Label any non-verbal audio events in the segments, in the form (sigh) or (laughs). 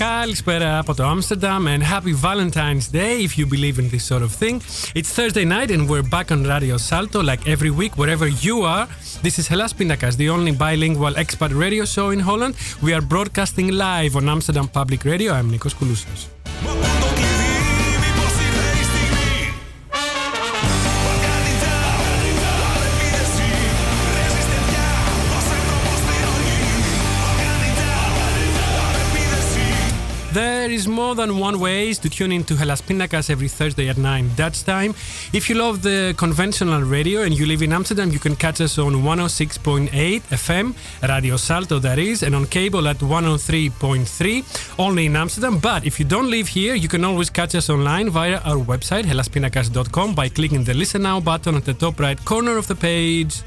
Καλησπέρα από το Amsterdam and happy Valentine's Day if you believe in this sort of thing. It's Thursday night and we're back on Radio Salto like every week wherever you are. This is Hellas Pindakaas, the only bilingual expat radio show in Holland. We are broadcasting live on Amsterdam Public Radio. I'm Nikos Koulousos. Is more than one ways to tune into Hellas Pindakaas every Thursday at 9 Dutch time. If you love the conventional radio and you live in Amsterdam, you can catch us on 106.8 FM, Radio Salto that is, and on cable at 103.3, only in Amsterdam. But if you don't live here, you can always catch us online via our website, hellaspindakaas.com, by clicking the Listen Now button at the top right corner of the page.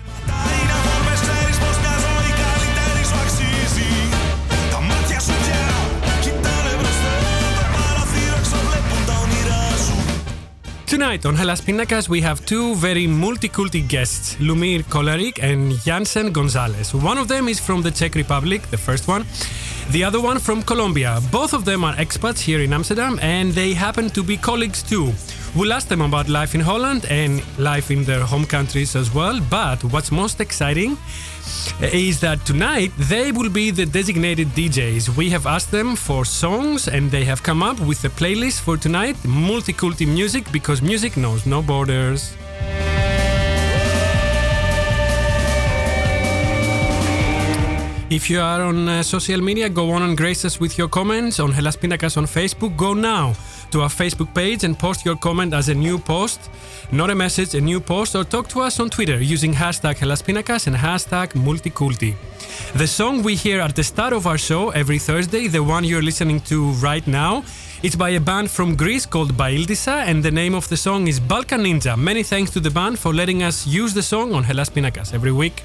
Tonight on Hellas Pindakaas, we have two very multi-culti guests, Lumir Kolarik and Jansen Gonzalez. One of them is from the Czech Republic, the first one. The other one from Colombia. Both of them are expats here in Amsterdam and they happen to be colleagues too. We'll ask them about life in Holland and life in their home countries as well. But what's most exciting is that tonight they will be the designated DJs. We have asked them for songs and they have come up with a playlist for tonight, multiculti music, because music knows no borders. If you are on uh, social media, go on and grace us with your comments on Hellas Pindakaas on Facebook. Go now to our Facebook page and post your comment as a new post, not a message, a new post, or talk to us on Twitter using hashtag Hellas Pindakaas and hashtag Multiculti. The song we hear at the start of our show every Thursday, the one you're listening to right now, it's by a band from Greece called Baildisa, and the name of the song is Balkan Ninja. Many thanks to the band for letting us use the song on Hellas Pindakaas every week.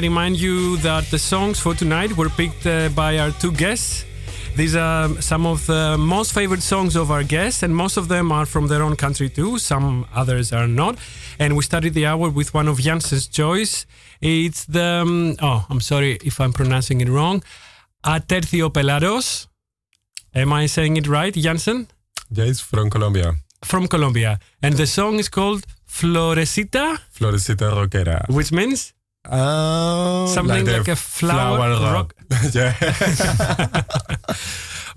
I remind you that the songs for tonight were picked uh, by our two guests. These are some of the most favorite songs of our guests, and most of them are from their own country too. Some others are not. And we started the hour with one of Jansen's choice. It's the um, oh, I'm sorry if I'm pronouncing it wrong. Aterciopelados. Am I saying it right, Jansen? Yeah, it's from Colombia. From Colombia, and the song is called Florecita, Florecita rockera. which means Oh, Something the like a flower rock. (laughs) yeah.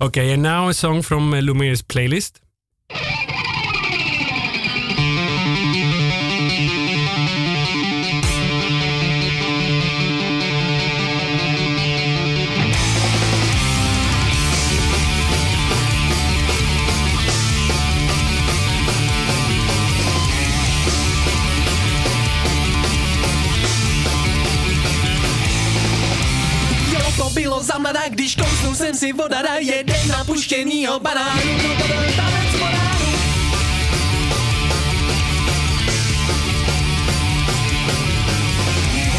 (laughs) okay. And now a song from uh, Lumir's playlist. Mladá, když kousnul jsem si vodara Jeden napuštěnýho banánu,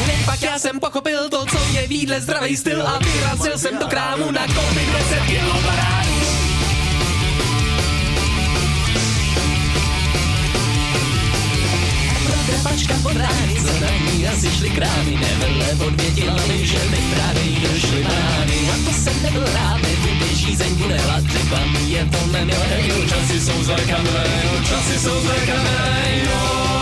Hned pak já jsem pochopil to, co je v jídle zdravý styl A vyrazil jsem do krámu na koupit 10 kilo banánů Prodrapačka pod rány, zadaní asi šli krámy, nevele podvětila mi, že mi právě jí došly banány. A to jsem nebyl rád, nebude žízeň, bude hlad, řekla mi, je to nemilé, jo, časy jsou zrkavé, jo, časy jsou zrkavé, jo.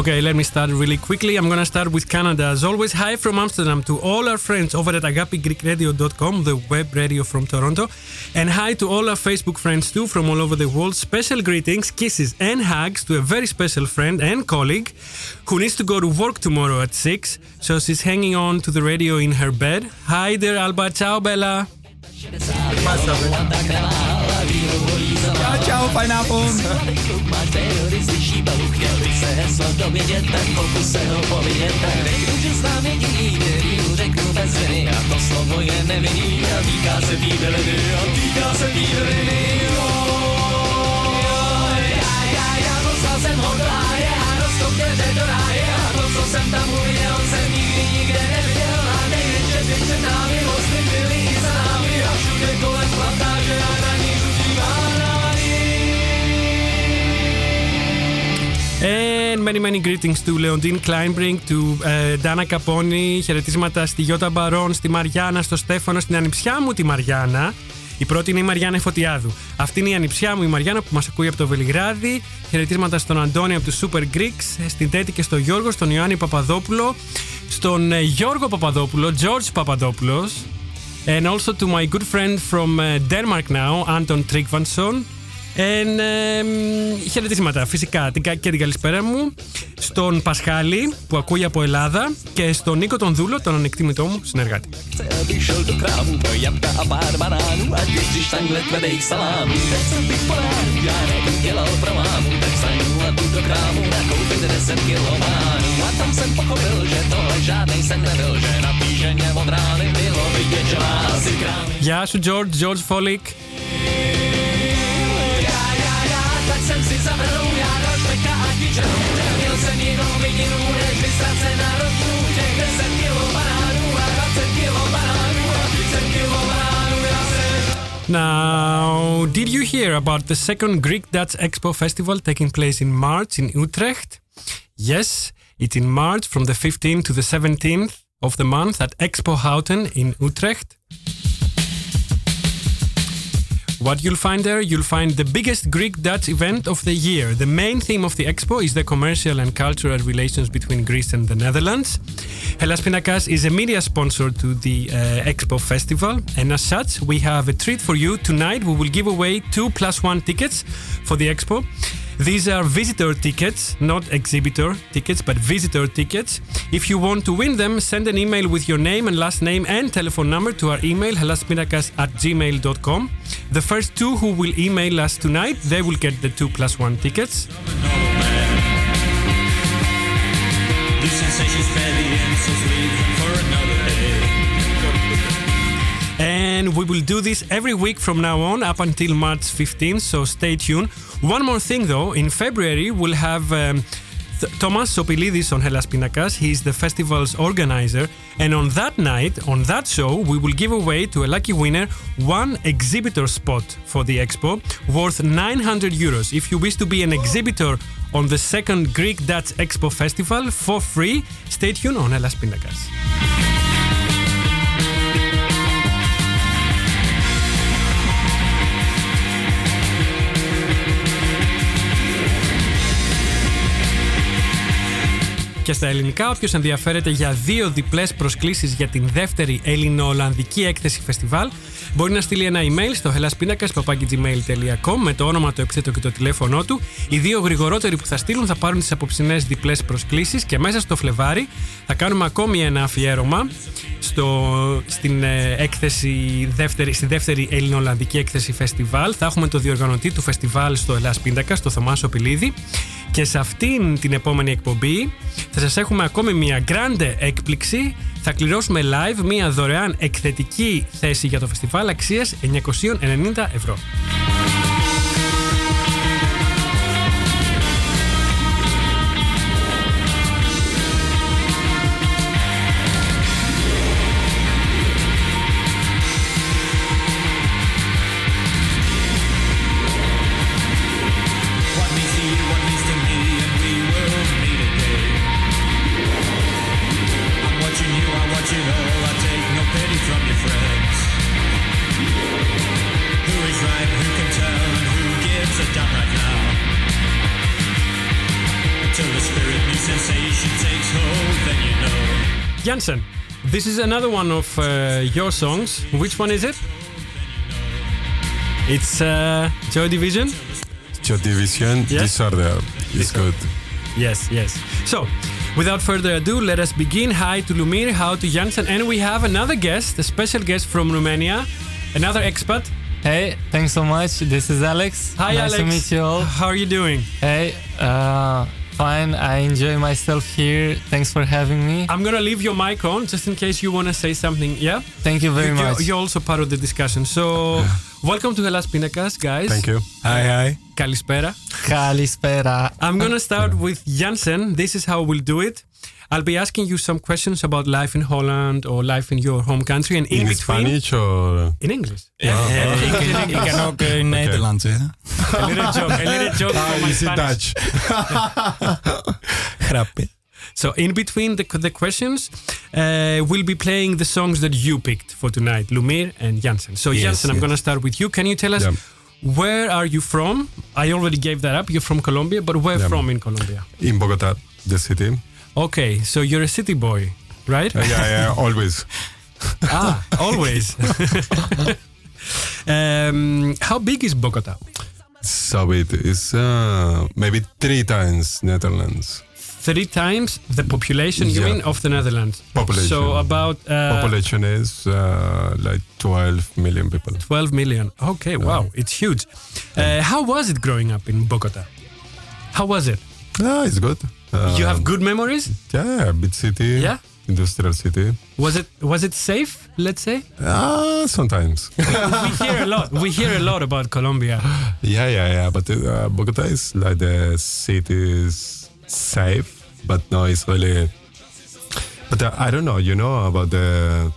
Okay, let me start really quickly. I'm gonna start with Canada. As always, hi from Amsterdam to all our friends over at agapigreekradio.com, the web radio from Toronto. And hi to all our Facebook friends too from all over the world. Special greetings, kisses, and hugs to a very special friend and colleague who needs to go to work tomorrow at 6. So she's hanging on to the radio in her bed. Hi there, Alba. Ciao, Bella. Čau, fajn nápon. Já, já, já jsem jsem tam uviděl And many many greetings to Leontine Kleinbrink, to uh, Dana Caponi, χαιρετίσματα στη Γιώτα Μπαρόν, στη Μαριάννα, στο Στέφανο, στην ανιψιά μου τη Μαριάννα. Η πρώτη είναι η Μαριάννα Φωτιάδου. Αυτή είναι η ανιψιά μου η Μαριάννα που μας ακούει από το Βελιγράδι. Χαιρετίσματα στον Αντώνη από τους Super Greeks, στην Τέτη και στο Γιώργο, στον Ιωάννη Παπαδόπουλο, στον ε, Γιώργο Παπαδόπουλο, George Παπαδόπουλος, and also to my good friend from uh, Denmark now, Anton Tryggvason. And, um, χαιρετίσματα φυσικά την, κα- και την καλησπέρα μου στον Πασχάλη που ακούει από Ελλάδα και στον Νίκο τον Δούλο, τον ανεκτήμητό μου συνεργάτη. Vyšel do krámu pro jabka Now, did you hear about the second Greek Dutch Expo Festival taking place in March in Utrecht? Yes, it's in March from the 15th to the 17th of the month at Expo Houten in Utrecht. What you'll find there, you'll find the biggest Greek Dutch event of the year. The main theme of the expo is the commercial and cultural relations between Greece and the Netherlands. Hellas Pindakaas is a media sponsor to the uh, Expo Festival, and as such, we have a treat for you. Tonight, we will give away two plus one tickets for the expo. These are visitor tickets, not exhibitor tickets, but visitor tickets. If you want to win them, send an email with your name and last name and telephone number to our email, helaspinakas at gmail.com. The first two who will email us tonight, they will get the two plus one tickets. And we will do this every week from now on up until March 15th, so stay tuned. One more thing though, in February we'll have um, Th- Thomas Sopilidis on Hellas Pindakaas. He's the festival's organizer. And on that night, on that show, we will give away to a lucky winner one exhibitor spot for the expo worth 900 euros. If you wish to be an exhibitor on the second Greek Dutch Expo Festival for free, stay tuned on Hellas Pindakaas. Και στα ελληνικά, όποιος ενδιαφέρεται για δύο διπλές προσκλήσεις για την δεύτερη Ελληνο-Ολλανδική έκθεση φεστιβάλ, μπορεί να στείλει ένα email στο hellaspinaka.gmail.com με το όνομα, το επίθετο και το τηλέφωνό του. Οι δύο γρηγορότεροι που θα στείλουν θα πάρουν τις απόψινές διπλές προσκλήσεις και μέσα στο Φλεβάρι θα κάνουμε ακόμη ένα αφιέρωμα στο, στην ε, έκθεση δεύτερη, στη δεύτερη Ελληνο-Ολλανδική έκθεση φεστιβάλ. Θα έχουμε το διοργανωτή του φεστιβάλ στο Ελλάς Πίντακα, στο Θωμάσο Πιλίδη. Και σε αυτήν την επόμενη εκπομπή θα σας έχουμε ακόμη μια grande έκπληξη. Θα κληρώσουμε live μια δωρεάν εκθετική θέση για το φεστιβάλ αξίας 990 ευρώ. Jansen, this is another one of uh, your songs. Which one is it? It's uh, Joy Division? Your division Yes. disorder is good. Yes, yes. So, without further ado, let us begin. Hi to Lumir, hi to Jansen, and we have another guest, a special guest from Romania, another expat. Hey, thanks so much. This is Alex. Hi, nice Alex. to meet you all. How are you doing? Hey, uh, fine. I enjoy myself here. Thanks for having me. I'm gonna leave your mic on just in case you wanna say something. Yeah. Thank you very You- much. you're also part of the discussion. So, (laughs) welcome to Hellas Pindakaas, guys. Thank you. Hi, hi. Kalispera. Kalispera. I'm gonna start with Jansen. This is how we'll do it. I'll be asking you some questions about life in Holland or life in your home country, and in, In between, Spanish or uh? in English. Ik kan ook in Nederlands, hè? (laughs) A little joke. A little joke for ah, my is it Spanish. Dutch? (laughs) Grapje. So in between the, the questions, uh, we'll be playing the songs that you picked for tonight, Lumir and Jansen. So Yes, Jansen, I'm going to start with you. Can you tell us Yeah. where are you from? I already gave that up. You're from Colombia, but where Yeah. from in Colombia? In Bogota, the city. Okay, so you're a city boy, right? Uh, yeah, yeah, always. (laughs) ah, always. (laughs) um, how big is Bogota? So it is uh, maybe three times Netherlands. Three times the population, you Yeah. mean, of the Netherlands. Population. So about uh, Population is uh, like 12 million people. 12 million. Okay, wow, it's huge. Uh, how was it growing up in Bogota? How was it? Yeah, it's good. You have good memories? Yeah, big city. Yeah? Industrial city. Was it was it safe? Let's say Ah, sometimes. (laughs) we hear a lot. We hear a lot about Colombia. yeah, yeah, yeah. But uh, Bogota is like the city is safe, but no, it's really. But uh, I don't know. You know about the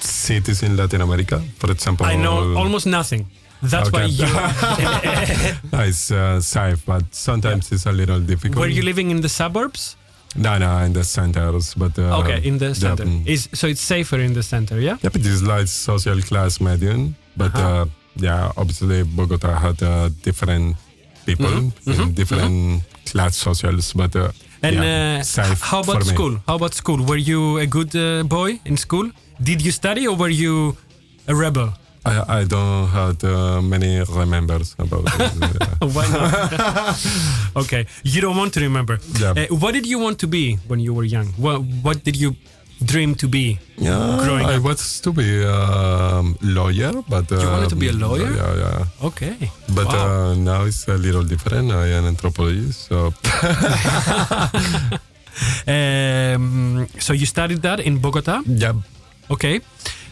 cities in Latin America, for example. I know almost nothing. That's why you (laughs) No, it's uh, safe, but sometimes it's a little difficult. were you living in the suburbs? No, no, in the centers, but uh, okay, in the yeah, center. mm. Is so it's safer in the center, yeah? Yeah, but it's like social class medium. But Uh-huh. uh, yeah, obviously Bogota had uh, different people Mhm, in different class socials. But uh, And yeah, uh, how about for me. school? How about school? Were you a good uh, boy in school? Did you study or were you a rebel? I, I don't have uh, many remembers about it. (laughs) Why not? (laughs) okay, you don't want to remember. Yeah. Uh, what did you want to be when you were young? What What did you dream to be? Yeah, Growing I up. was to be a lawyer, but uh, wanted to be a lawyer? Yeah, yeah. Okay. But Wow. uh, now it's a little different. I am an anthropologist, so (laughs) um, so you studied that in Bogota. yeah. Okay.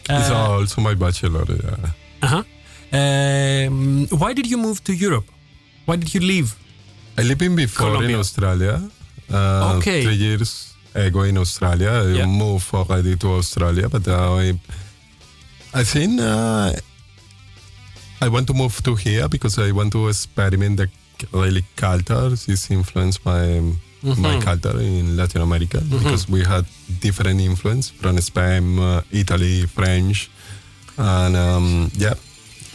It's Uh, also my bachelor. Yeah. uh-huh. Um, why did you move to Europe? Why did you leave? I lived in before in Australia. Uh, Okay. Three years ago in Australia. I Yeah. moved already to Australia, but I, I think uh, I want to move to here because I want to experiment the really culture. It's influenced by my culture in Latin America because we had different influence from Spain, uh, Italy, French, and um, yeah,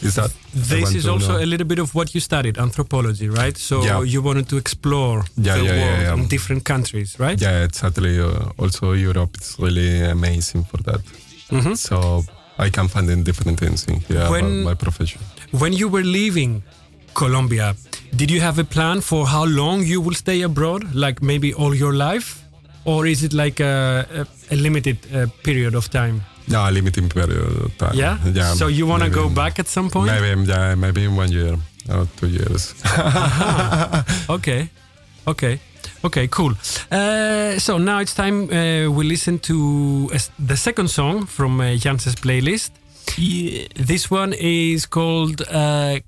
is that. This is also know. a little bit of what you studied, anthropology, right? So Yeah. you wanted to explore Yeah, the yeah, world yeah. in different countries, right? Yeah, exactly. Uh, also, Europe is really amazing for that. Mhm. So I can find in different things in here When- about my profession. When you were leaving Colombia, did you have a plan for how long you will stay abroad? Like maybe all your life? Or is it like a, a, a limited uh, period of time? Yeah, limiting period of time. Yeah? (laughs) yeah. so you want to maybe- go back at some point? Maybe, yeah, maybe in one year or two years. (laughs) Okay. Okay. Okay, cool. Uh, so now it's time uh, we listen to uh, the second song from uh, Jansen's playlist. This one is called uh,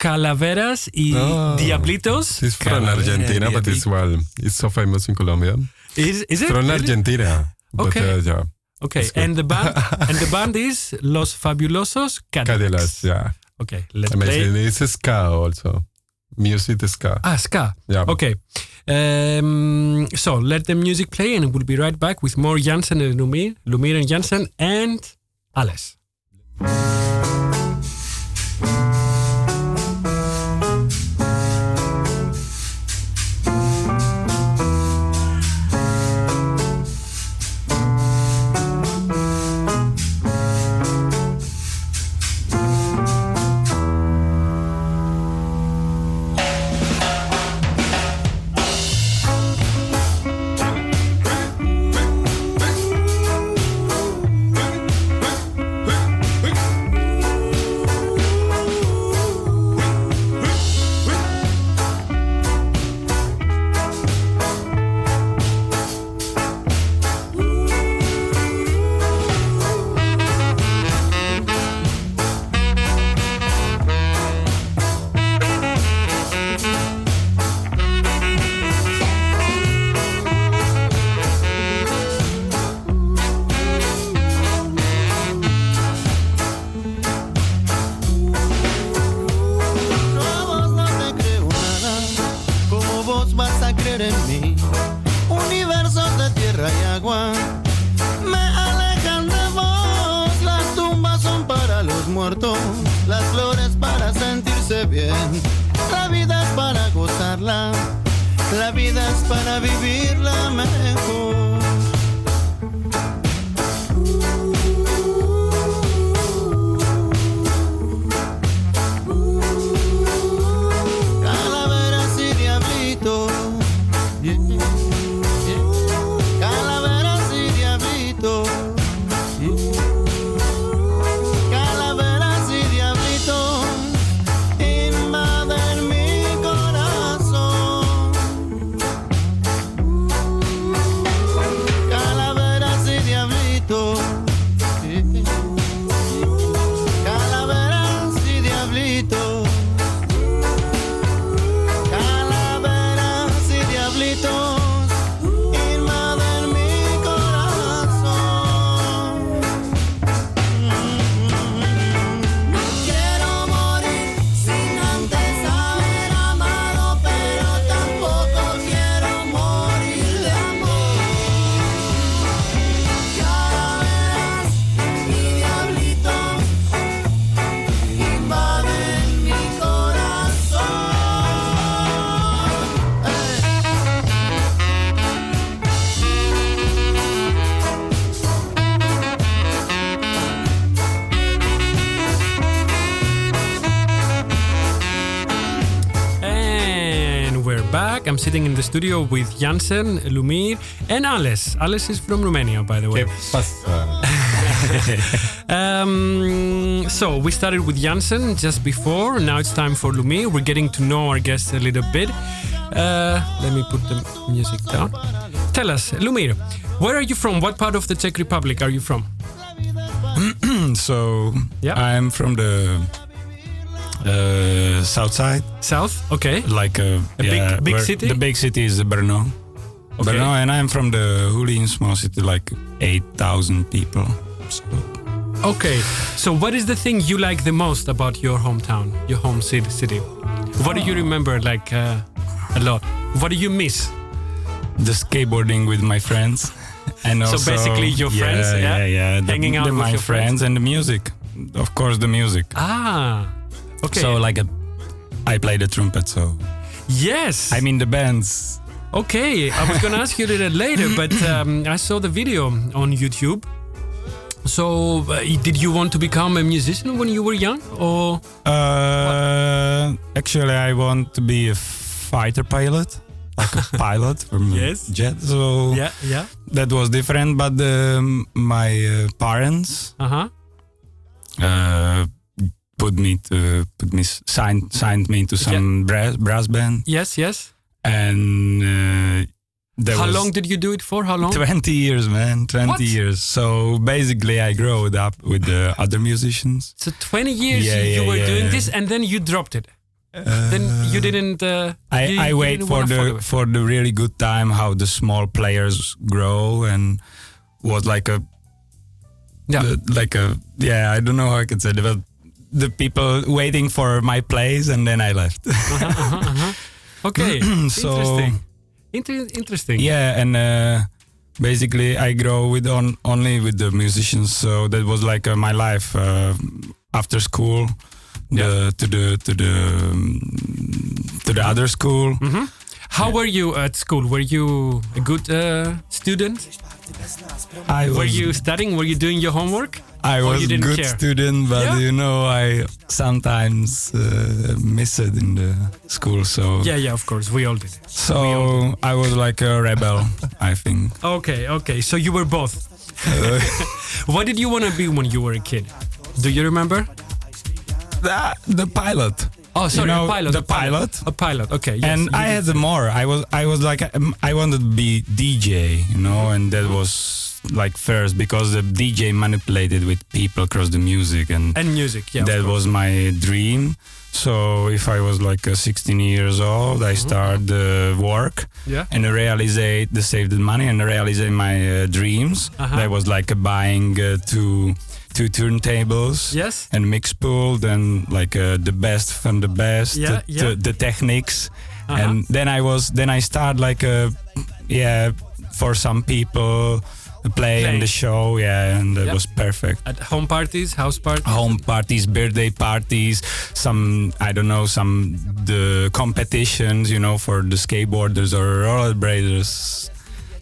Calaveras y Oh. Diablitos. It's from Calavera Argentina, but it's well, it's so famous in Colombia. Is, is it? From really? Argentina. But, Okay. uh, yeah, Okay, and the band (laughs) and the band is Los Fabulosos Cadillacs. Cadillacs, yeah. Okay, let's play. Amazing. It's ska also. Music ska. Ah, ska. Yeah. Okay. Um, so let the music play and we'll be right back with more Jansen and Lumir, Lumir and Jansen and Alice. Es I'm sitting in the studio with Jansen, Lumir, and Alice. Alice is from Romania, by the way. (laughs) Um, so we started with Jansen just before. Now it's time for Lumir. We're getting to know our guests a little bit. Uh, let me put the music down. Tell us, Lumir, where are you from? What part of the Czech Republic are you from? (clears throat) so Yeah. I'm from the uh, south side, South? Okay. like uh, A big- yeah, big where- city? The big city is Brno. Okay. Brno, and I'm from the Hulin small city, like eight thousand people. So, Okay. So, what is the thing you like the most about your hometown, your home city? city? What do you remember like uh, a lot? What do you miss? the skateboarding with my friends, and (laughs) So also basically your friends, yeah? yeah, yeah, the, Hanging out the, with my friends. friends and the music, of course, the music. Ah. Okay. So like a, I play the trumpet, so yes. I mean the bands. Okay, I was gonna ask you that later, (laughs) but um, I saw the video on YouTube. So, uh, did you want to become a musician when you were young, or Uh, actually, I want to be a fighter pilot, like a (laughs) pilot from Yes. a jet. So yeah, yeah, that was different. But um, my uh, parents uh huh, uh, put me to put me signed signed me to some brass, brass band, yes, yes. and uh, there How long did you do it for? How long? 20 years, man. 20 What? years. So basically, I grew up with the other musicians. So 20 years Yeah, you yeah, were yeah. doing this, and then you dropped it. then you didn't. Uh, I, you- I you wait didn't for the for the really good time how the small players grow and was like a Yeah. the- like a yeah I don't know how I can say it but the people waiting for my plays and then I left (clears throat) Okay, So- interesting. Inter- interesting. yeah and uh, basically I grow with on only with the musicians so that was like uh, my life uh, after school the, to the to the um, to the other school Mhm. How were you at school? Were you a good uh, student? I Were you studying? Were you doing your homework? I was a good care? student, but Yeah? you know, I sometimes uh, miss it in the school. So, Yeah, yeah, of course. We all did. so I was like a rebel, (laughs) I think. Okay, okay. So you were both. (laughs) what did you want to be when you were a kid? Do you remember? The, the pilot. Oh, sorry, know, a pilot. the a pilot. pilot. A pilot. Okay. Yes. and I did. had more. I was, I was like, um, I wanted to be DJ, you know, and that was like first because the DJ manipulated with people across the music and and music. Yeah. that was my dream. So if I was like uh, 16 years old, I started uh, work Mm-hmm. Yeah. and I realized the saved the money and I realized my uh, dreams. Uh-huh. That was like buying uh, two two turntables Yes. and mix pool, then like uh, the best from the best, Yeah, the, yeah. The, the techniques, Uh-huh. and then I was then I start like uh, yeah for some people playing Playing. the show, yeah, and it Yeah. was perfect At home parties, house parties. home parties, birthday parties, some I don't know, some the competitions, you know, for the skateboarders or rollerbladers.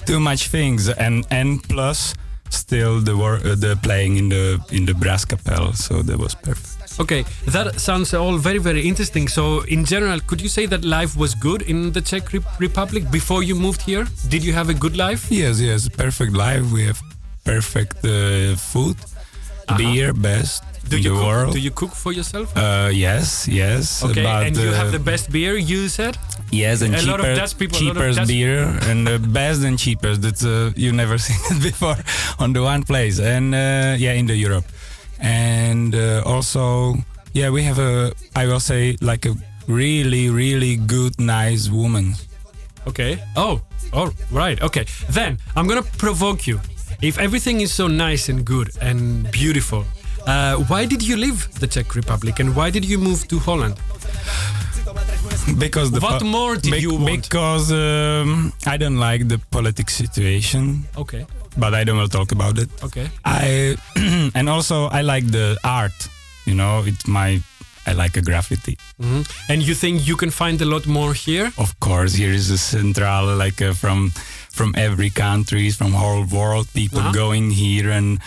Too much things, and and plus still the wor- uh, the playing in the in the brass capel, so that was perfect. Okay, that sounds all very, very interesting. So, in general, could you say that life was good in the Czech Re- Republic before you moved here? Did you have a good life? Yes, yes, perfect life. We have perfect uh, food, beer, best Do in you the cook, world. do you cook for yourself? uh, yes, yes. okay, but, and you uh, have the best beer. You said. Yes, and A lot of cheaper, Dutch people- a lot of cheapest beer and the best and cheapest. That's uh, you never (laughs) seen it before on the one place, and uh, yeah, in the Europe, and uh, also yeah, we have a I will say like a really really good nice woman. Okay. Oh, oh, right. Okay. Then I'm gonna provoke you. If everything is so nice and good and beautiful, uh, why did you leave the Czech Republic and why did you move to Holland? Because the What more did bec- you want? Because um, I don't like the politics situation, Okay. But I don't want to talk about it. Okay. I (clears throat) and also I like the art. You know, it's my I like a graffiti. Mhm. And you think you can find a lot more here? Of course, here is a central like uh, from from every country, from whole world, people Uh-huh. going here and.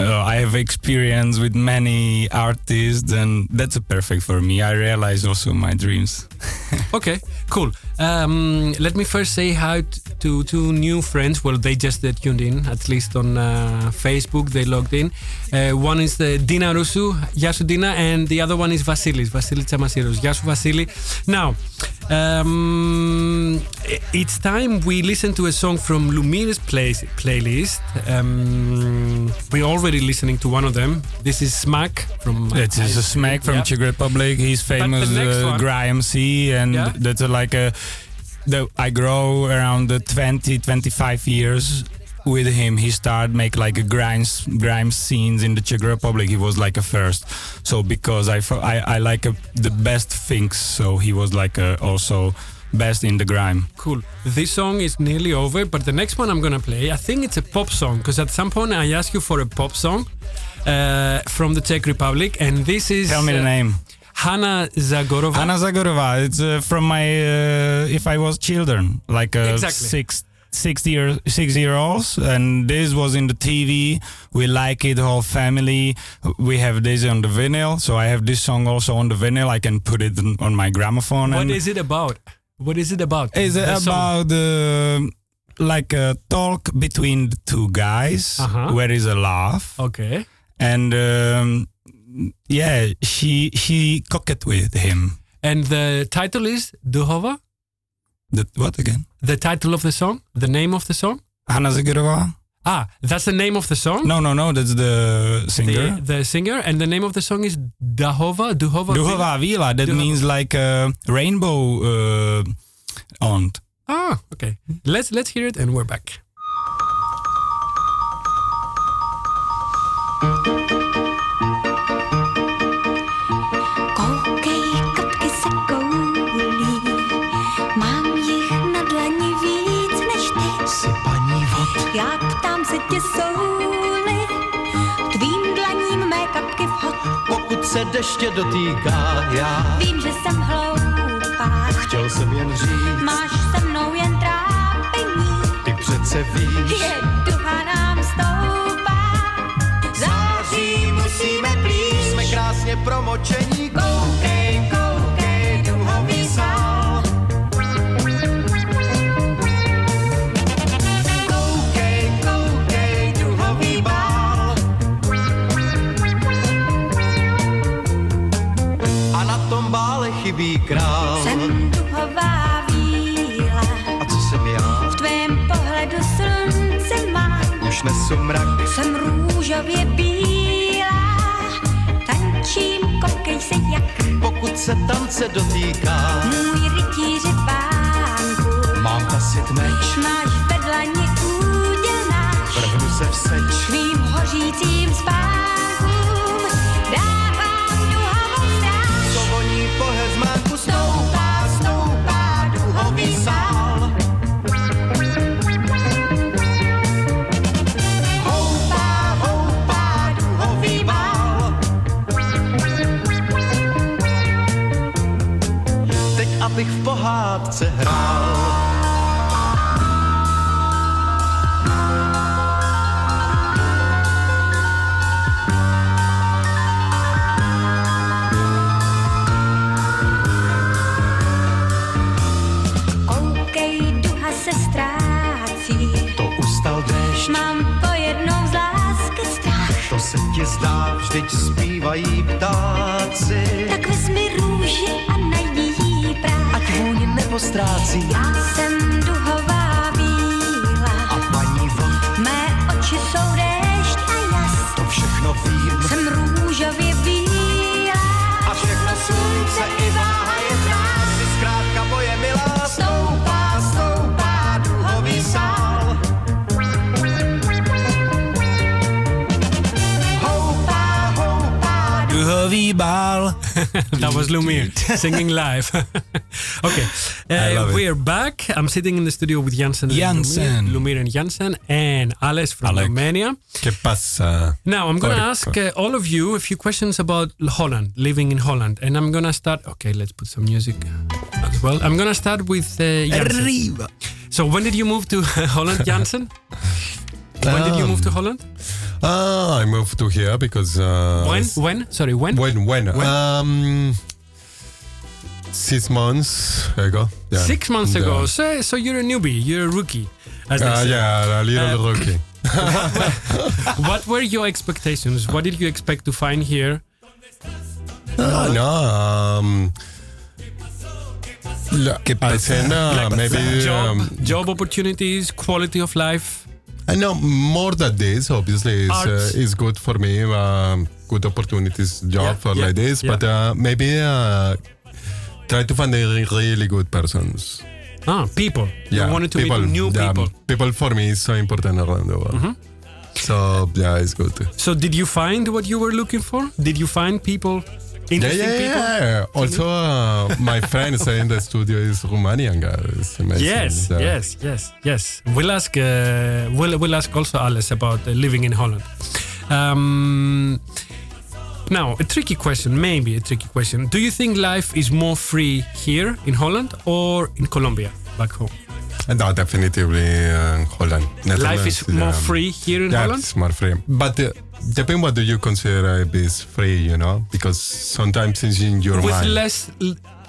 Uh, I have experience with many artists, and that's a perfect for me. I realize also my dreams. (laughs) Okay, cool. Um, let me first say hi to two new friends. Well, they just uh, tuned in, at least on uh, Facebook. They logged in. Uh, one is the Dina Rusu, Yasu Dina, and the other one is Vasilis, Vasilis Tsamasiros. Yasu Vasili. Now, um, it's time we listen to a song from Lumir's play- playlist. Um, we're already listening to one of them. This is Smack from. It's just a smack from Yeah. Czech Republic. He's famous uh, Graham C, and Yeah. that's a, like a. The, I grow around the 20, 25 years with him. He started make like a grime grime scenes in the Czech Republic. He was like a first. So because I I, I like a, the best things, so he was like a, also best in the grime. Cool. This song is nearly over, but the next one I'm gonna play, I think it's a pop song because at some point I asked you for a pop song uh, from the Czech Republic, and this is. Tell me the uh, name. Hanna Zagorova. Hanna Zagorova. It's uh, from my uh, if I was children, like uh, Exactly. six six year six year olds, and this was in the TV. We like it, whole family. We have this on the vinyl, so I have this song also on the vinyl. I can put it on- my gramophone. What is it about? What is it about? Is it The about uh, like a talk between the two guys Uh-huh. where is a laugh? Okay. And um, yeah, she she coquette with him. And the title is Duhova? The, what again? The title of the song? The name of the song? Hanna Zagorova. Ah, that's the name of the song? No, no, no. That's the singer. The, the singer, and the name of the song is Dahova? Duhova? Duhova Vila. That Duhova. means like a rainbow uh, aunt. Ah, okay. Let's let's hear it, and we're back. Se deště dotýká, já Vím, že jsem hloupá, chtěl jsem jen říct, máš se mnou jen trápení. ty přece víš, Je ducha nám stoupá, září musíme plíš. jsme krásně promočení, koukej, Už nesu mrak, Jsem růžově bílá, tančím, koukej se jak pokud se tance dotýká. můj rytíři pánku. Mám tasit meč, Máš vedlani úděl náš, vrhnu se v seč. tvým hořícím spánkům dávám duhovou stráž. Co voní po vždyť zpívají ptáci. Tak vezmi růži a najdi jí práh. Ať vůně nepostrácí Já jsem duhová víla, a paní vod, mé oči jsou déšť a jas. to všechno vím. Jsem Duhový (laughs) that was Lumir (laughs) singing live. (laughs) okay, uh, we're back. I'm sitting in the studio with Jansen, and Jansen. Lumir, Lumir and Jansen, and Alex from Alec. Romania. ¿Qué pasa? Now I'm going to ask uh, all of you a few questions about Holland, living in Holland, and I'm going to start. Okay, let's put some music as well. I'm going to start with uh, Jansen. Arriba. So when did you move to Holland, Jansen? When did you move to Holland? Ah, I moved to here because uh, When? When? Sorry, when? when when When? um six months ago. Yeah. Six months Yeah. ago. So, so you're a newbie. You're a rookie. As they Uh, say. yeah, a little Uh, rookie. (laughs) (laughs) what were your expectations? What did you expect to find here? Uh, no, um, la- I said no, Like maybe job, um, job opportunities, quality of life. I know more than this. Obviously, is uh, is good for me. Um, good opportunities, job Yeah, for yeah, like this. yeah. But uh, maybe uh, try to find a really good persons. Ah, people. Yeah, you wanted to people, meet new people. People for me is so important around the world. Mhm. So yeah, it's good. So did you find what you were looking for? Did you find people, interesting yeah, people? yeah. Also, uh, my friend say in the studio is Romanian guy. It's amazing. Yes, Yeah. yes, yes, yes. We'll ask. Uh, we'll we'll ask also Alice about uh, living in Holland. Um, now, a tricky question, maybe a tricky question. Do you think life is more free here in Holland or in Colombia, back home? No, definitively uh, Holland. Life is more free here in yeah, Holland. it's more free. But uh, depend what do you consider is free, you know? Because sometimes it's in your with mind. less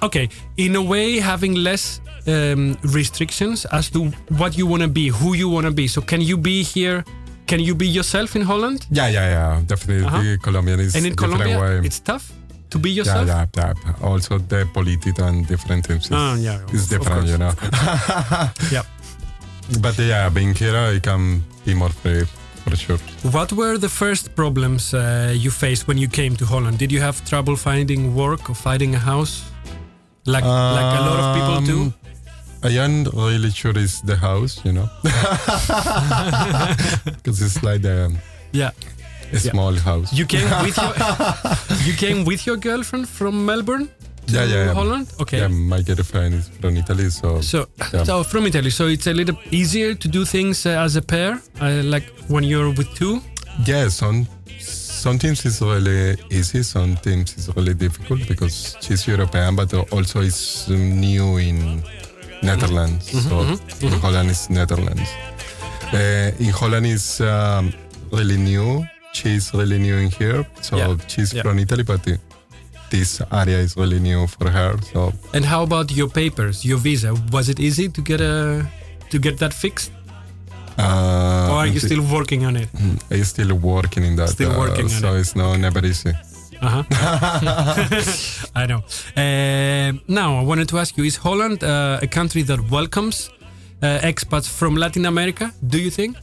okay in a way having less um, restrictions as to what you want to be who you want to be so can you be here can you be yourself in holland yeah, yeah, yeah. Definitely Uh-huh. Colombian is and in colombia way. it's tough to be yourself Yeah, yeah, yeah. Also, the politics and different things is, Ah, yeah, of different, you know? (laughs) yeah But yeah, being here, I can be more free for sure. what were the first problems uh, you faced when you came to holland did you have trouble finding work or finding a house like like a lot of people do Um, I am really sure it's the house, you know? (laughs) (laughs) Because it's like the, yeah a small house. you came with your (laughs) you came with your girlfriend from melbourne to yeah, yeah, yeah. holland okay Yeah, my girlfriend is from Italy, so. So, yeah. so from Italy, so it's a little easier to do things uh, as a pair, uh, like when you're with two. Yeah, some sometimes it's really easy, sometimes it's really difficult because she's European, but also it's new in Netherlands. Mhm, so mhm, in mhm. Holland is Netherlands. Uh, in Holland is um, really new. She's really new in here, so Yeah, she's yeah. from Italy, but uh, this area is really new for her. So And how about your papers, your visa? Was it easy to get a to get that fixed, uh, or are you still working on it? I'm still working in that. Still uh, working on so it. it's no never easy. Uh-huh. (laughs) (laughs) I know. Uh, now, I wanted to ask you: Is Holland uh, a country that welcomes uh, expats from Latin America? Do you think?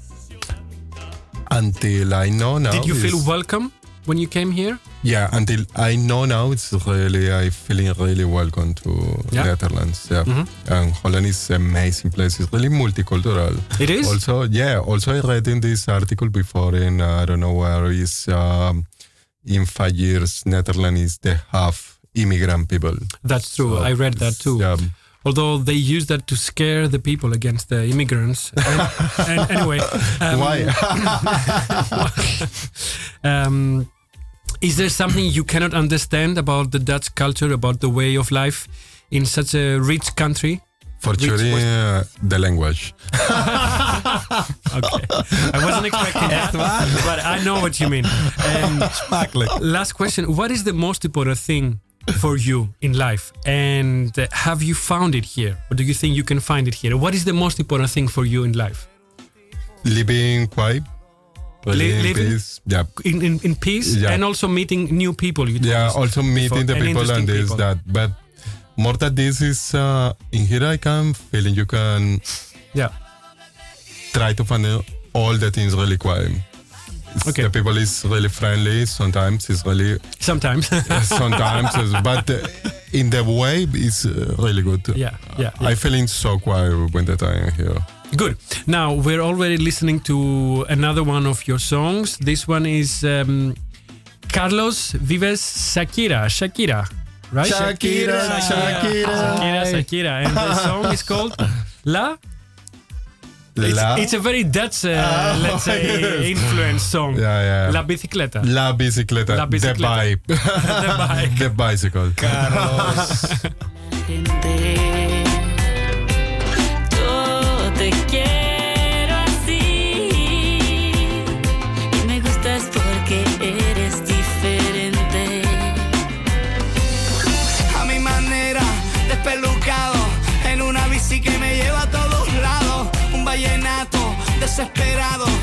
Until I know now. Did you feel welcome when you came here? Yeah, until I know now, it's really I feeling really welcome to Yeah? Netherlands. Yeah, Mhm. and Holland is amazing place. It's really multicultural. It is? Also, yeah. Also, I read in this article before in uh, I don't know where is um, in five years Netherlands is the half immigrant people. That's true. So I read that too. Yeah. Although they use that to scare the people against the immigrants. (laughs) And, and anyway, um, Why? (laughs) (laughs) um, is there something you cannot understand about the Dutch culture, about the way of life in such a rich country? For Rich sure, uh, the language. (laughs) Okay, I wasn't expecting that, (laughs) but I know what you mean. Um, last question: What is the most important thing for you in life, and uh, have you found it here, or do you think you can find it here? What is the most important thing for you in life? Living quiet. Really Li- in living- peace. Yeah. In in, in peace, Yeah. and also meeting new people. You yeah also meeting the people and this people. that but more than this is uh, in here i can feeling you can Yeah. try to find all the things really quiet Okay. the people is really friendly sometimes it's really Sometimes. (laughs) sometimes but uh, in the way it's uh, really good Yeah, yeah, i feeling so quiet when that i'm here Good. Now we're already listening to another one of your songs. This one is um, Carlos Vives Shakira. Shakira, right? Shakira, Shakira. Shakira, Shakira. And the (laughs) song is called La. It's, La- it's a very Dutch, uh, Ah, let's say, (laughs) yes. influence song. Yeah, yeah. La bicicleta. La bicicleta, La bicicleta. (laughs) the bike The bike. the bicycle Yo te quiero así. Y me gustas porque eres diferente. A mi manera, despelucado. En una bici que me lleva a todos lados. Un vallenato desesperado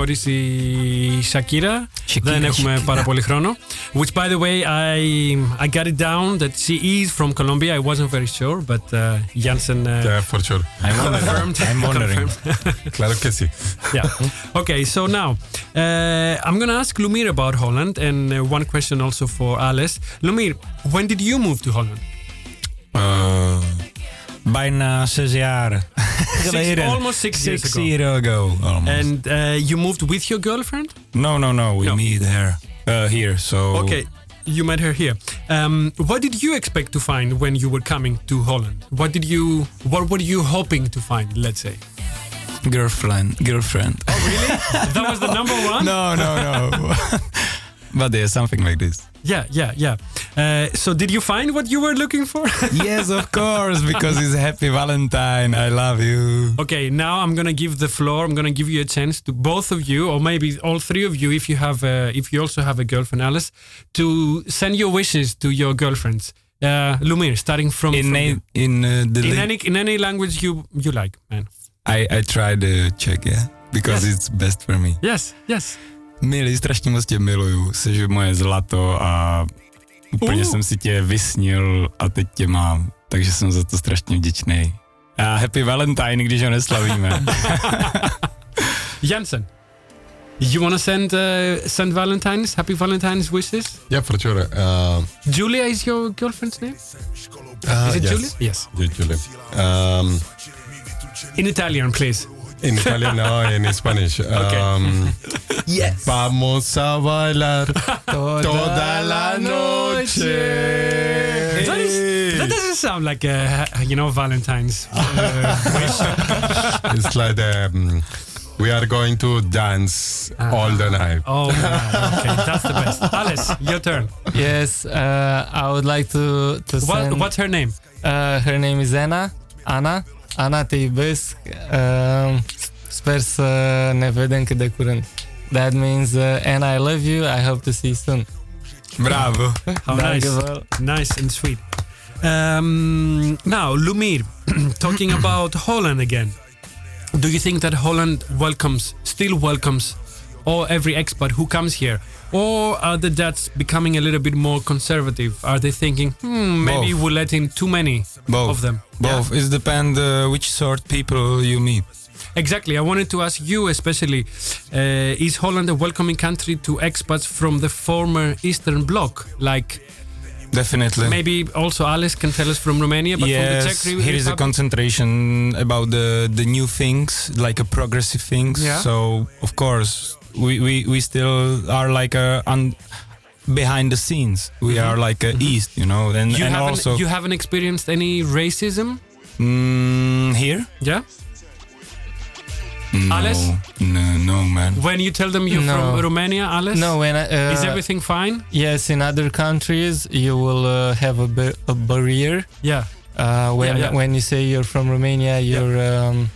χωρί η Σακύρα. Δεν έχουμε Shakira. πάρα πολύ χρόνο. Which, by the way, I, I got it down that she is from Colombia. I wasn't very sure, but uh, Jansen. Uh, yeah, for sure. I'm confirmed. I'm (laughs) honoring. (laughs) claro que sí. (laughs) yeah. Okay, so now uh, I'm going to ask Lumir about Holland and uh, one question also for Alice. Lumir, when did you move to Holland? Uh, bijna zes jaar geleden. almost six years Six ago. years ago, almost. And uh, you moved with your girlfriend? no, no, no. We No. meet her uh, here. So Okay, you met her here. Um, what did you expect to find when you were coming to Holland? What did you? What were you hoping to find? Let's say. girlfriend, girlfriend. Oh really? (laughs) that was the number one. no, no, no. (laughs) but there's something like this. Yeah, yeah, yeah. Uh, so did you find what you were looking for? (laughs) yes, of course, because it's Happy Valentine. I love you. Okay, now I'm gonna give the floor. I'm gonna give you a chance to both of you, or maybe all three of you, if you have, uh, if you also have a girlfriend, Alice, to send your wishes to your girlfriends. Uh, Lumir, starting from In from a, you. in uh, the in any in any language you you like, man. I I try to check, yeah, because Yes. it's best for me. Yes, yes. Milý, strašně moc tě miluju, jsi moje zlato a úplně Uh. jsem si tě vysnil a teď tě mám, takže jsem za to strašně vděčný. A happy Valentine, když ho neslavíme. (laughs) Jansen, you wanna send uh, send Valentine's happy Valentine's wishes? Yeah, for sure. Uh, Julia is your girlfriend's name? uh, is it yes. Julia? Yes. Yeah, Julia. Um, In Italian, please. In Italian, no, in Spanish. (laughs) Um, Yes. Vamos a bailar toda la noche. That, is, that doesn't sound like a you know Valentine's uh, wish. (laughs) It's like um, we are going to dance all the night. Oh, man. okay, that's the best. (laughs) Alice, your turn. Yes, uh, I would like to to What, send. what's her name? Uh, her name is Anna. Ana. Ana, te iubesc. Um, sper să ne vedem cât de curând. That means, uh, and I love you. I hope to see you soon. Bravo. How nice, nice and sweet. Um, now, Lumir, (clears throat) talking about Holland again. Do you think that Holland welcomes, still welcomes, all every expat who comes here, or are the Dutch becoming a little bit more conservative? Are they thinking, hmm, maybe Both. we let in too many Both. of them? Yeah. Both. It depends uh, which sort people you meet. Exactly. I wanted to ask you, especially, uh, is Holland a welcoming country to expats from the former Eastern Bloc? Like Definitely. maybe also Alice can tell us from Romania, but from the yes, Czech Re- here is a concentration about the the new things, like a progressive things. Yeah. So of course we, we, we still are like a un, behind the scenes. We Mhm. are like a east, you know, and you and haven't also you haven't experienced any racism? mm, here. Yeah. No, Alice? no, no, man. When you tell them you're No. from Romania, Alice? No, when I, uh, is everything fine? Yes, in other countries you will uh, have a, ba- a barrier. Yeah. Uh, when Yeah, yeah. when you say you're from Romania, you're um,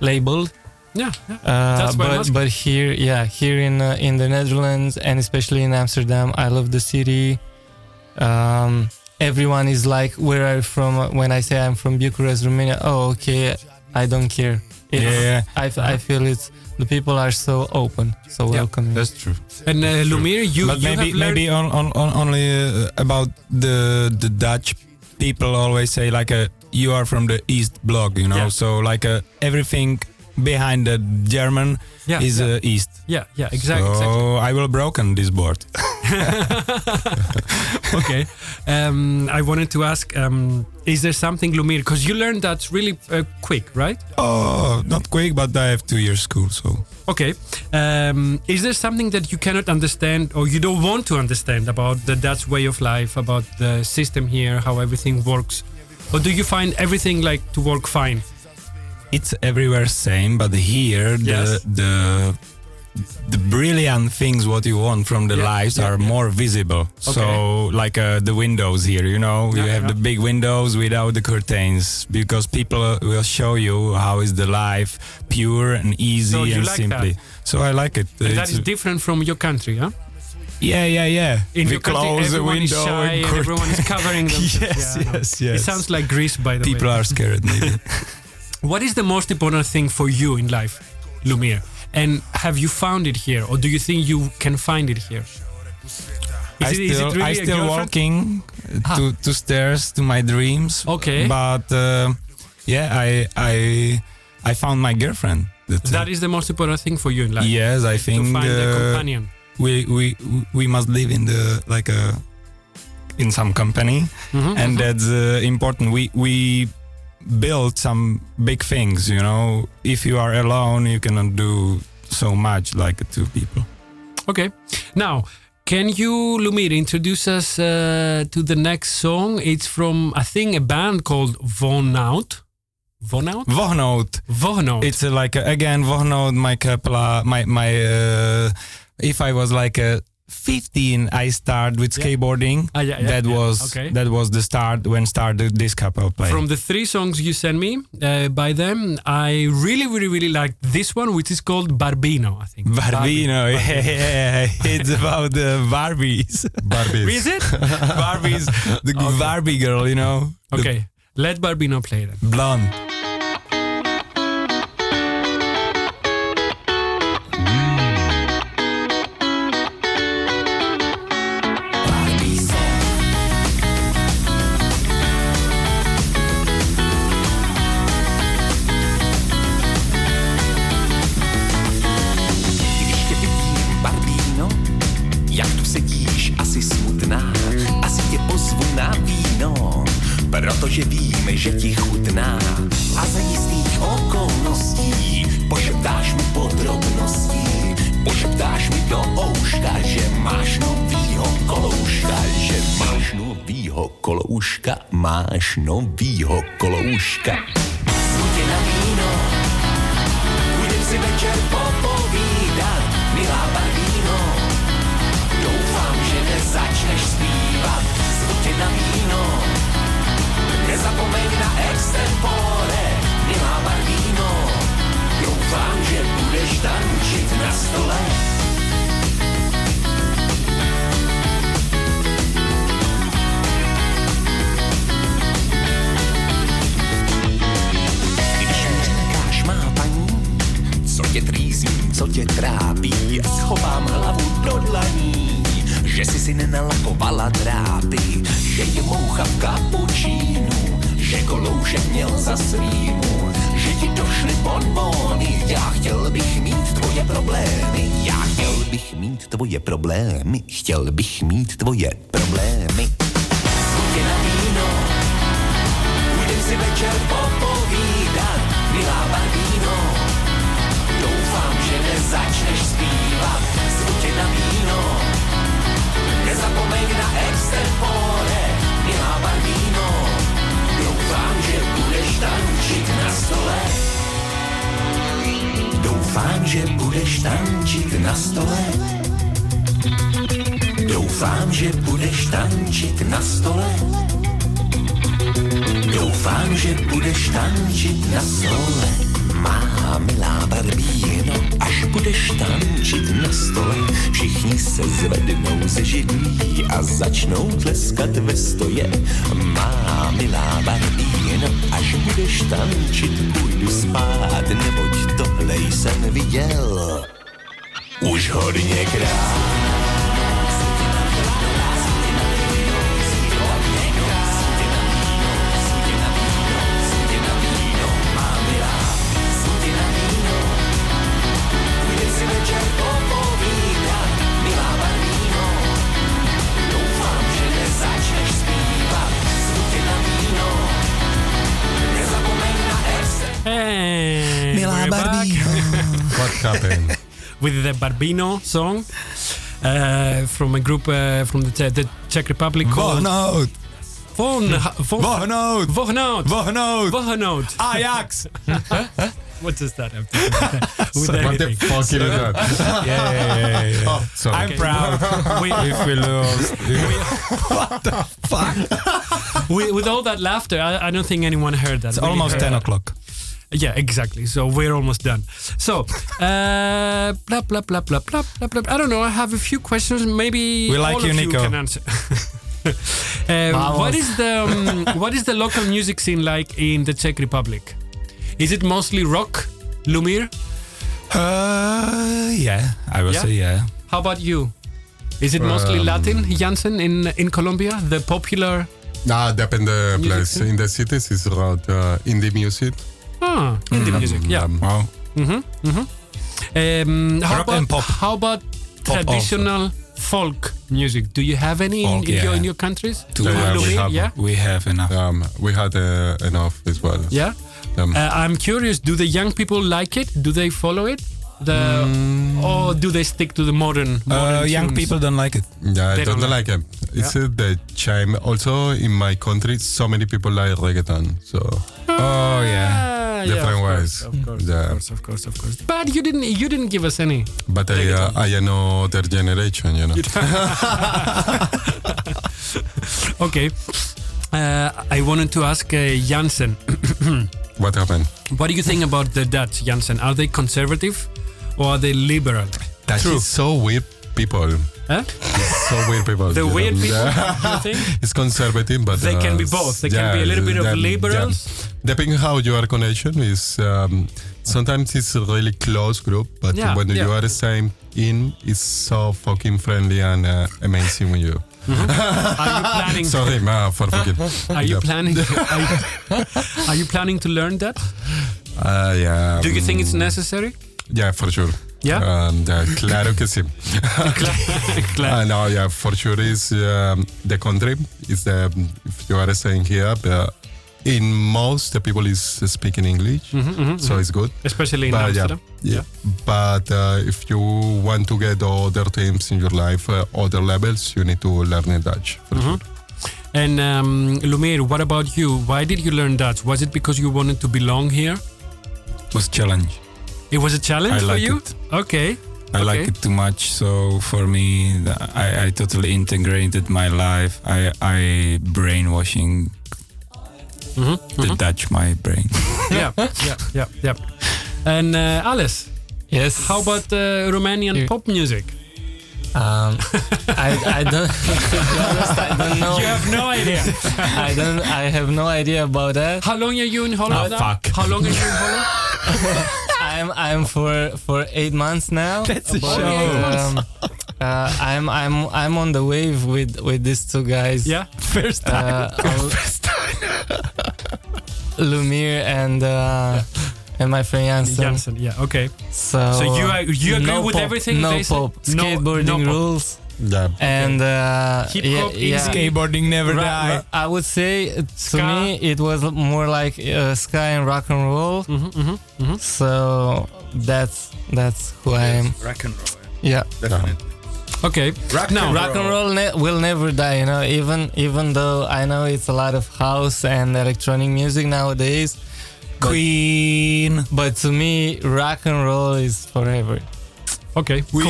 labeled. Yeah. yeah. Uh, That's but but here, yeah, here in uh, in the Netherlands and especially in Amsterdam, I love the city. Um, everyone is like, "Where are you from?" When I say I'm from Bucharest, Romania, oh, okay, I don't care. It's, Yeah, I, f- I feel it's the people are so open, so Yeah, welcoming. That's true. And uh, Lumir, you but you maybe have learned. maybe on, on, on only uh, about the the Dutch people always say like a you are from the East Bloc, you know. Yeah. So like uh, everything behind the German Yeah, is yeah. Uh, East. Yeah, yeah, exactly. So exactly. I will broken this board. (laughs) (laughs) okay. Um, I wanted to ask: um, Is there something, Lumir? Because you learned that really uh, quick, right? oh, not quick, but I have two years school, so. Okay. Um, is there something that you cannot understand or you don't want to understand about the Dutch way of life, about the system here, how everything works? Or do you find everything like to work fine? It's everywhere same but here the Yes. the the brilliant things what you want from the Yeah, lives yeah, are yeah. more visible. So like uh, the windows here you know? You have the big windows without the curtains because people uh, will show you how is the life pure and easy So and like simply. that? so i like it. And that is different from your country, huh? yeah yeah yeah. In we close the window and and everyone is covering (laughs) themselves. yes yes yes. It sounds like Greece, by the people way. People are scared maybe (laughs) What is the most important thing for you in life, Lumir? And have you found it here, or do you think you can find it here? Is I it- is it still, really I still walking uh, to, to stairs to my dreams. Okay. But uh, yeah, I I I found my girlfriend. That, That is the most important thing for you in life. yes, I to think find a uh, companion. we we we must live in the like a in some company, Mhm, and mhm. that's uh, important. We we build some big things. You know, if you are alone, you cannot do so much like two people. Okay. Now, can you, Lumir, introduce us uh, to the next song? It's from, I think, a band called Vonout. Vonout? Vohnout. Vohnout. It's uh, like uh, again Vohnout. My kapla, my my. Uh, if I was like uh, 15, I started with Yeah. skateboarding. Ah, yeah, yeah, that yeah. was Okay. that was the start when started this couple play. From the three songs you sent me uh, by them, I really, really, really like this one, which is called Barbino, I think. Barbino, Barbie. yeah, it's about the Barbies. Barbies. Is it? (laughs) Barbies, the Barbie girl, you know. The Okay, let Barbino play then. blonde. Kolouška, máš novýho kolouška. Zvu tě na víno, Budem si večer popovídat, tě trýzí, co tě trápí, schovám hlavu do dlaní, že si si nenalakovala drápy, že je moucha v kapučínu, že koloušek měl za svýmu, že ti došly bonbony, já chtěl bych mít tvoje problémy, já chtěl bych mít tvoje problémy, chtěl bych mít tvoje problémy. Zvu tě na víno, Budem si večer popovídat, extempore, milá Barbíno. Doufám, že budeš tančit na stole. Doufám, že budeš tančit na stole. Doufám, že budeš tančit na stole. Doufám, že budeš tančit na stole, má milá Barbíno. Až budeš tančit na stole, všichni se zvednou ze židlí a začnou tleskat ve stoje. Má milá Barbíno, až budeš tančit, půjdu spát, neboť tohle jsem viděl. Už hodněkrát. back (laughs) What happened? with the Barbino song uh, from a group uh, from the, Czech- the Czech Republic called Vohnout. Von Von Vohnout. Vohnout. Vohnout. Vohnout. Ajax. (laughs) What does that have to do with, that- What the anything? fuck is that? (laughs) Yeah, yeah, yeah, yeah. Oh, sorry. I'm proud. We- if we lose. what the fuck? with, with all that laughter, I, I don't think anyone heard that. It's Really almost heard 10 o'clock. Yeah, exactly. So we're almost done. So, uh, blah, blah, blah, blah, blah, blah, blah. I don't know. I have a few questions. Maybe We like all you, of you Nico. can answer. (laughs) um, what is the um, what is the local music scene like in the Czech Republic? Is it mostly rock, Lumir? Uh, yeah, I will Yeah? say yeah. How about you? Is it mostly Um, Latin, Jansen, in in Colombia? The popular Nah, depend the place. scene? In the cities, it's around uh, indie music. Ah, indie music? Yeah. Wow. Mm-hmm, mm-hmm. Um, how Rock about and pop. how about Pop traditional folk music? Do you have any in, Folk, in, your, yeah. in your countries? Too Yeah, yeah, we have. yeah, We have enough. Um, we had uh, enough as well. yeah. Um, Uh, I'm curious. Do the young people like it? Do they follow it? The or do they stick to the modern? modern Uh, young tunes? people don't like it. yeah, I They don't, don't like it. It's uh, the chime. Also, in my country, so many people like reggaeton. So Oh yeah. Ah, Different yeah, of ways. course, of course, Yeah. of course, of course, of course. But you didn't. You didn't give us any. But I, uh, I am another generation, you know. (laughs) Okay. Uh, I wanted to ask uh, Jansen. (coughs) what happened? What do you think about the Dutch, Jansen? Are they conservative or are they liberal? That is so weird people. Huh? So weird people. (laughs) The weird know. people, Yeah. you think? (laughs) it's conservative, but They can be uh, both. They can be a little bit of yeah, liberals. yeah. Depending how your connection is, um, sometimes it's a really close group, but Yeah, when yeah. you are the same in, it's so fucking friendly and uh, amazing when you. Are you planning? (laughs) Sorry, ma, for fucking. (laughs) Are you planning? (laughs) Are you, are you planning to learn that? Uh, yeah. Do you think it's mm, necessary? Yeah, for sure. Yeah? Um, yeah, claro que sí. Claro. Uh, no, yeah, for sure is um, the country. Is the if you are staying here, but in most the people is speaking English, Mhm, mhm, so mhm. it's good. Especially in But, Amsterdam. Yeah, yeah. But uh, if you want to get other things in your life, uh, other levels, you need to learn in Dutch. For Mhm. sure. And um, Lumir, what about you? Why did you learn Dutch? Was it because you wanted to belong here? It was a challenge. It was a challenge I for like you. it. Okay. I like it too much. So for me, I, I totally integrated my life. I I brainwashing Mhm, the mhm. Dutch my brain. (laughs) yeah, yeah, yeah, yeah. And uh, Alice, Yes. how about uh, Romanian Here. pop music? Um, I, I don't. (laughs) honest, I don't know. You have no idea. (laughs) I don't. I have no idea about that. How long are you in Holland? Now? fuck. How long are you in Holland? I'm I'm for for eight months now. That's a But, show. Um, uh, I'm I'm I'm on the wave with with these two guys. Yeah. First Uh, (laughs) First Lumir and uh, and my friend Jansen. Jansen. Yeah. Okay. So, So you are- you agree no with pop, everything No they say? pop. No- Skateboarding no pop. rules. Yeah. And uh, Hip yeah, hop is yeah. Skateboarding never Ra- die. ra- I would say uh, to Ska. me it was more like uh, ska and rock and roll. Mhm, mhm, mhm. So that's that's who I am. Rock and roll. Yeah. Definitely. Okay. Rock Now, and Rock and roll ne- will never die, you know. Even even though I know it's a lot of house and electronic music nowadays, Queen. but to me, rock and roll is forever. Okay. We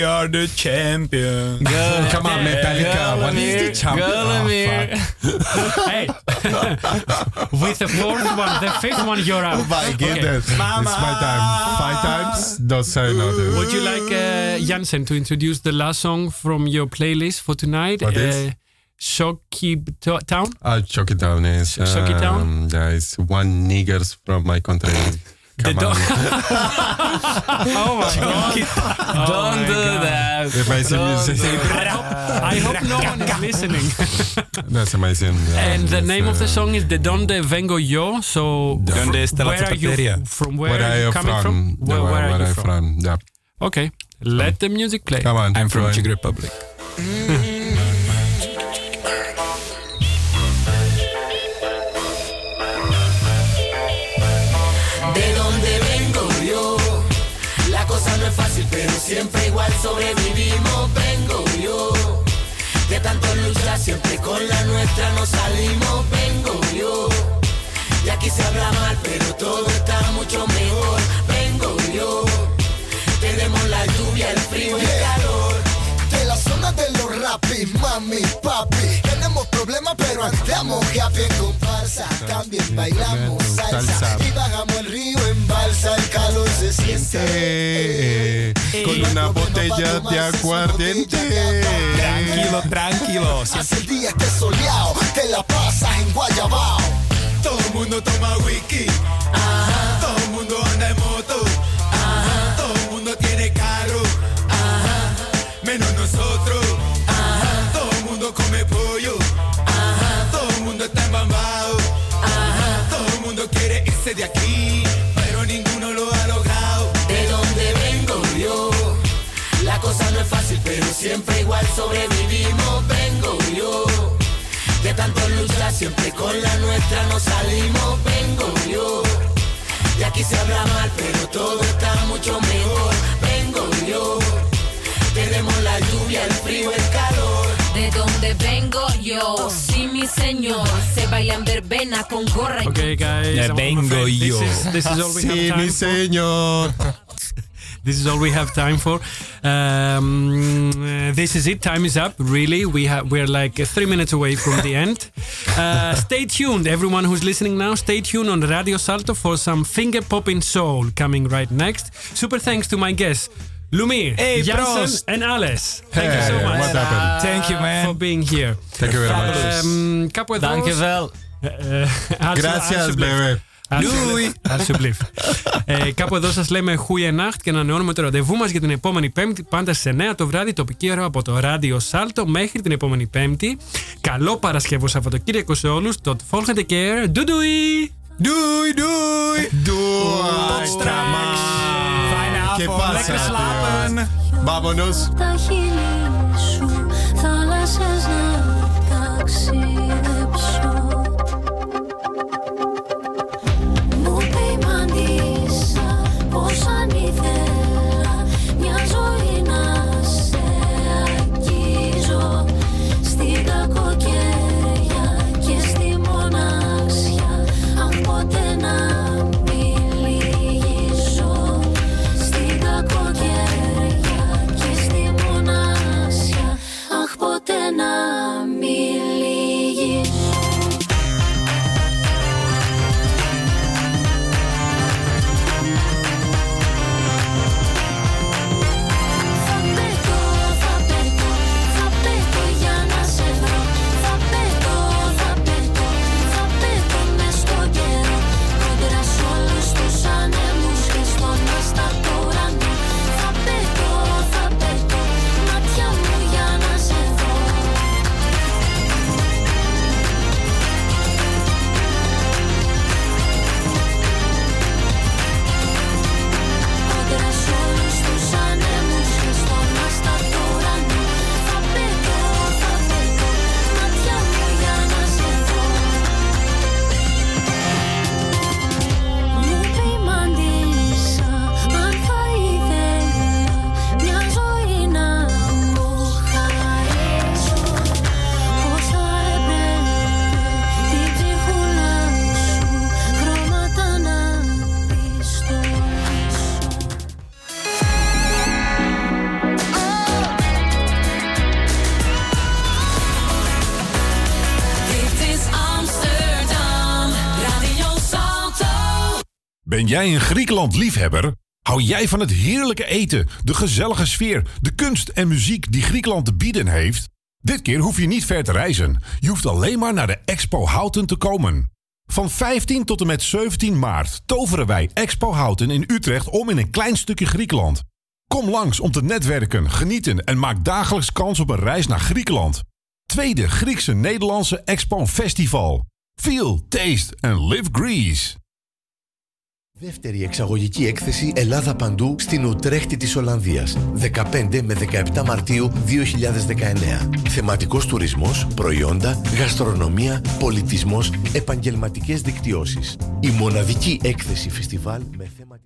cool. are the champions. Go, (laughs) Come on, Metallica. What is the champion? Oh, (laughs) hey, (laughs) with the fourth one, the fifth one, you're out. My Okay. goodness. It's my time. Five times? Don't say nothing. Would you like uh, Jansen to introduce the last song from your playlist for tonight? What is? Uh, Shocky Town. Uh, ChocQuibTown is ChocQuibTown? um, is one niggers from my country. The Come do- on. (laughs) oh my god! Oh Don't my do God. that. Amazing Don't music. do I hope, I hope no one is listening. (laughs) That's amazing. Yeah, and the it's, name of the uh, song is De Donde Vengo Yo. So, Donde fr- está la where are you zapateria? from? Where, Where are are you you coming from? from? Where, where, where are where you I from? from? Yeah. Okay, let the music play. Come on. I'm from. Czech Republic. Siempre igual sobrevivimos. Vengo yo. De tanto luchar, siempre con la nuestra nos salimos. Vengo yo. Y aquí se habla mal, pero todo está mucho mejor. Vengo yo. Tenemos la lluvia, el frío y el calor. De la zona de los rapis, mami, papi. Tenemos problemas, pero andamos happy en comparsa. También bailamos salsa. Y bajamos el río en balsa. El calor se siente. Eh, con una botella de aguardiente. Tranquilo, tranquilo. Hace el día esté soleado. Te la pasas en Guayabao. Todo el mundo toma whisky. Todo siempre igual sobrevivimos. Vengo yo. De tanto luchar, siempre con la nuestra nos salimos. Vengo yo. Y aquí se habla mal, pero todo está mucho mejor. Vengo yo. Tenemos la lluvia, el frío, el calor. De donde vengo yo, sí mi señor, se baila en verbena con gorra y Okay, guys. This yo. is, this is all we have Sí, time mi for. señor. This is all we have time for. Um, uh, this is it. Time is up. Really, we have we're like three minutes away from the end. Uh, stay tuned, everyone who's listening now. Stay tuned on Radio Salto for some finger popping soul coming right next. Super thanks to my guests. Lumir, hey, Jansen, and Alice. Thank hey, you so much. What happened? Thank you, man. For being here. Thank you very much. Um, you, je. Uh, uh (laughs) Gracias, baby. Alsjeblieft. Alsjeblieft. (laughs) ε, κάπου εδώ σας λέμε Goeienacht και ανανεώνουμε το ραντεβού μας για την επόμενη Πέμπτη, πάντα σε 9 το βράδυ, τοπική ώρα από το ράδιο Σάλτο μέχρι την επόμενη Πέμπτη. Καλό Παρασκευό Σαββατοκύριακο σε όλους. Το volgende keer. Doei doei! Doei, doei. Doei. straks. Fijne ¿Qué avond. pasa, Lekker tío? slapen. Vámonos. Jij een Griekenland-liefhebber? Hou jij van het heerlijke eten, de gezellige sfeer, de kunst en muziek die Griekenland te bieden heeft? Dit keer hoef je niet ver te reizen. Je hoeft alleen maar naar de Expo Houten te komen. Van 15 tot en met 17 maart toveren wij Expo Houten in Utrecht om in een klein stukje Griekenland. Kom langs om te netwerken, genieten en maak dagelijks kans op een reis naar Griekenland. Tweede Griekse Nederlandse Expo Festival. Feel, taste and live Greece. Δεύτερη εξαγωγική έκθεση Ελλάδα Παντού στην Ουτρέχτη της Ολλανδίας. 15 με 17 Μαρτίου 2019. Θεματικός τουρισμός, προϊόντα, γαστρονομία, πολιτισμός, επαγγελματικές δικτυώσεις. Η μοναδική έκθεση φεστιβάλ με θέμα την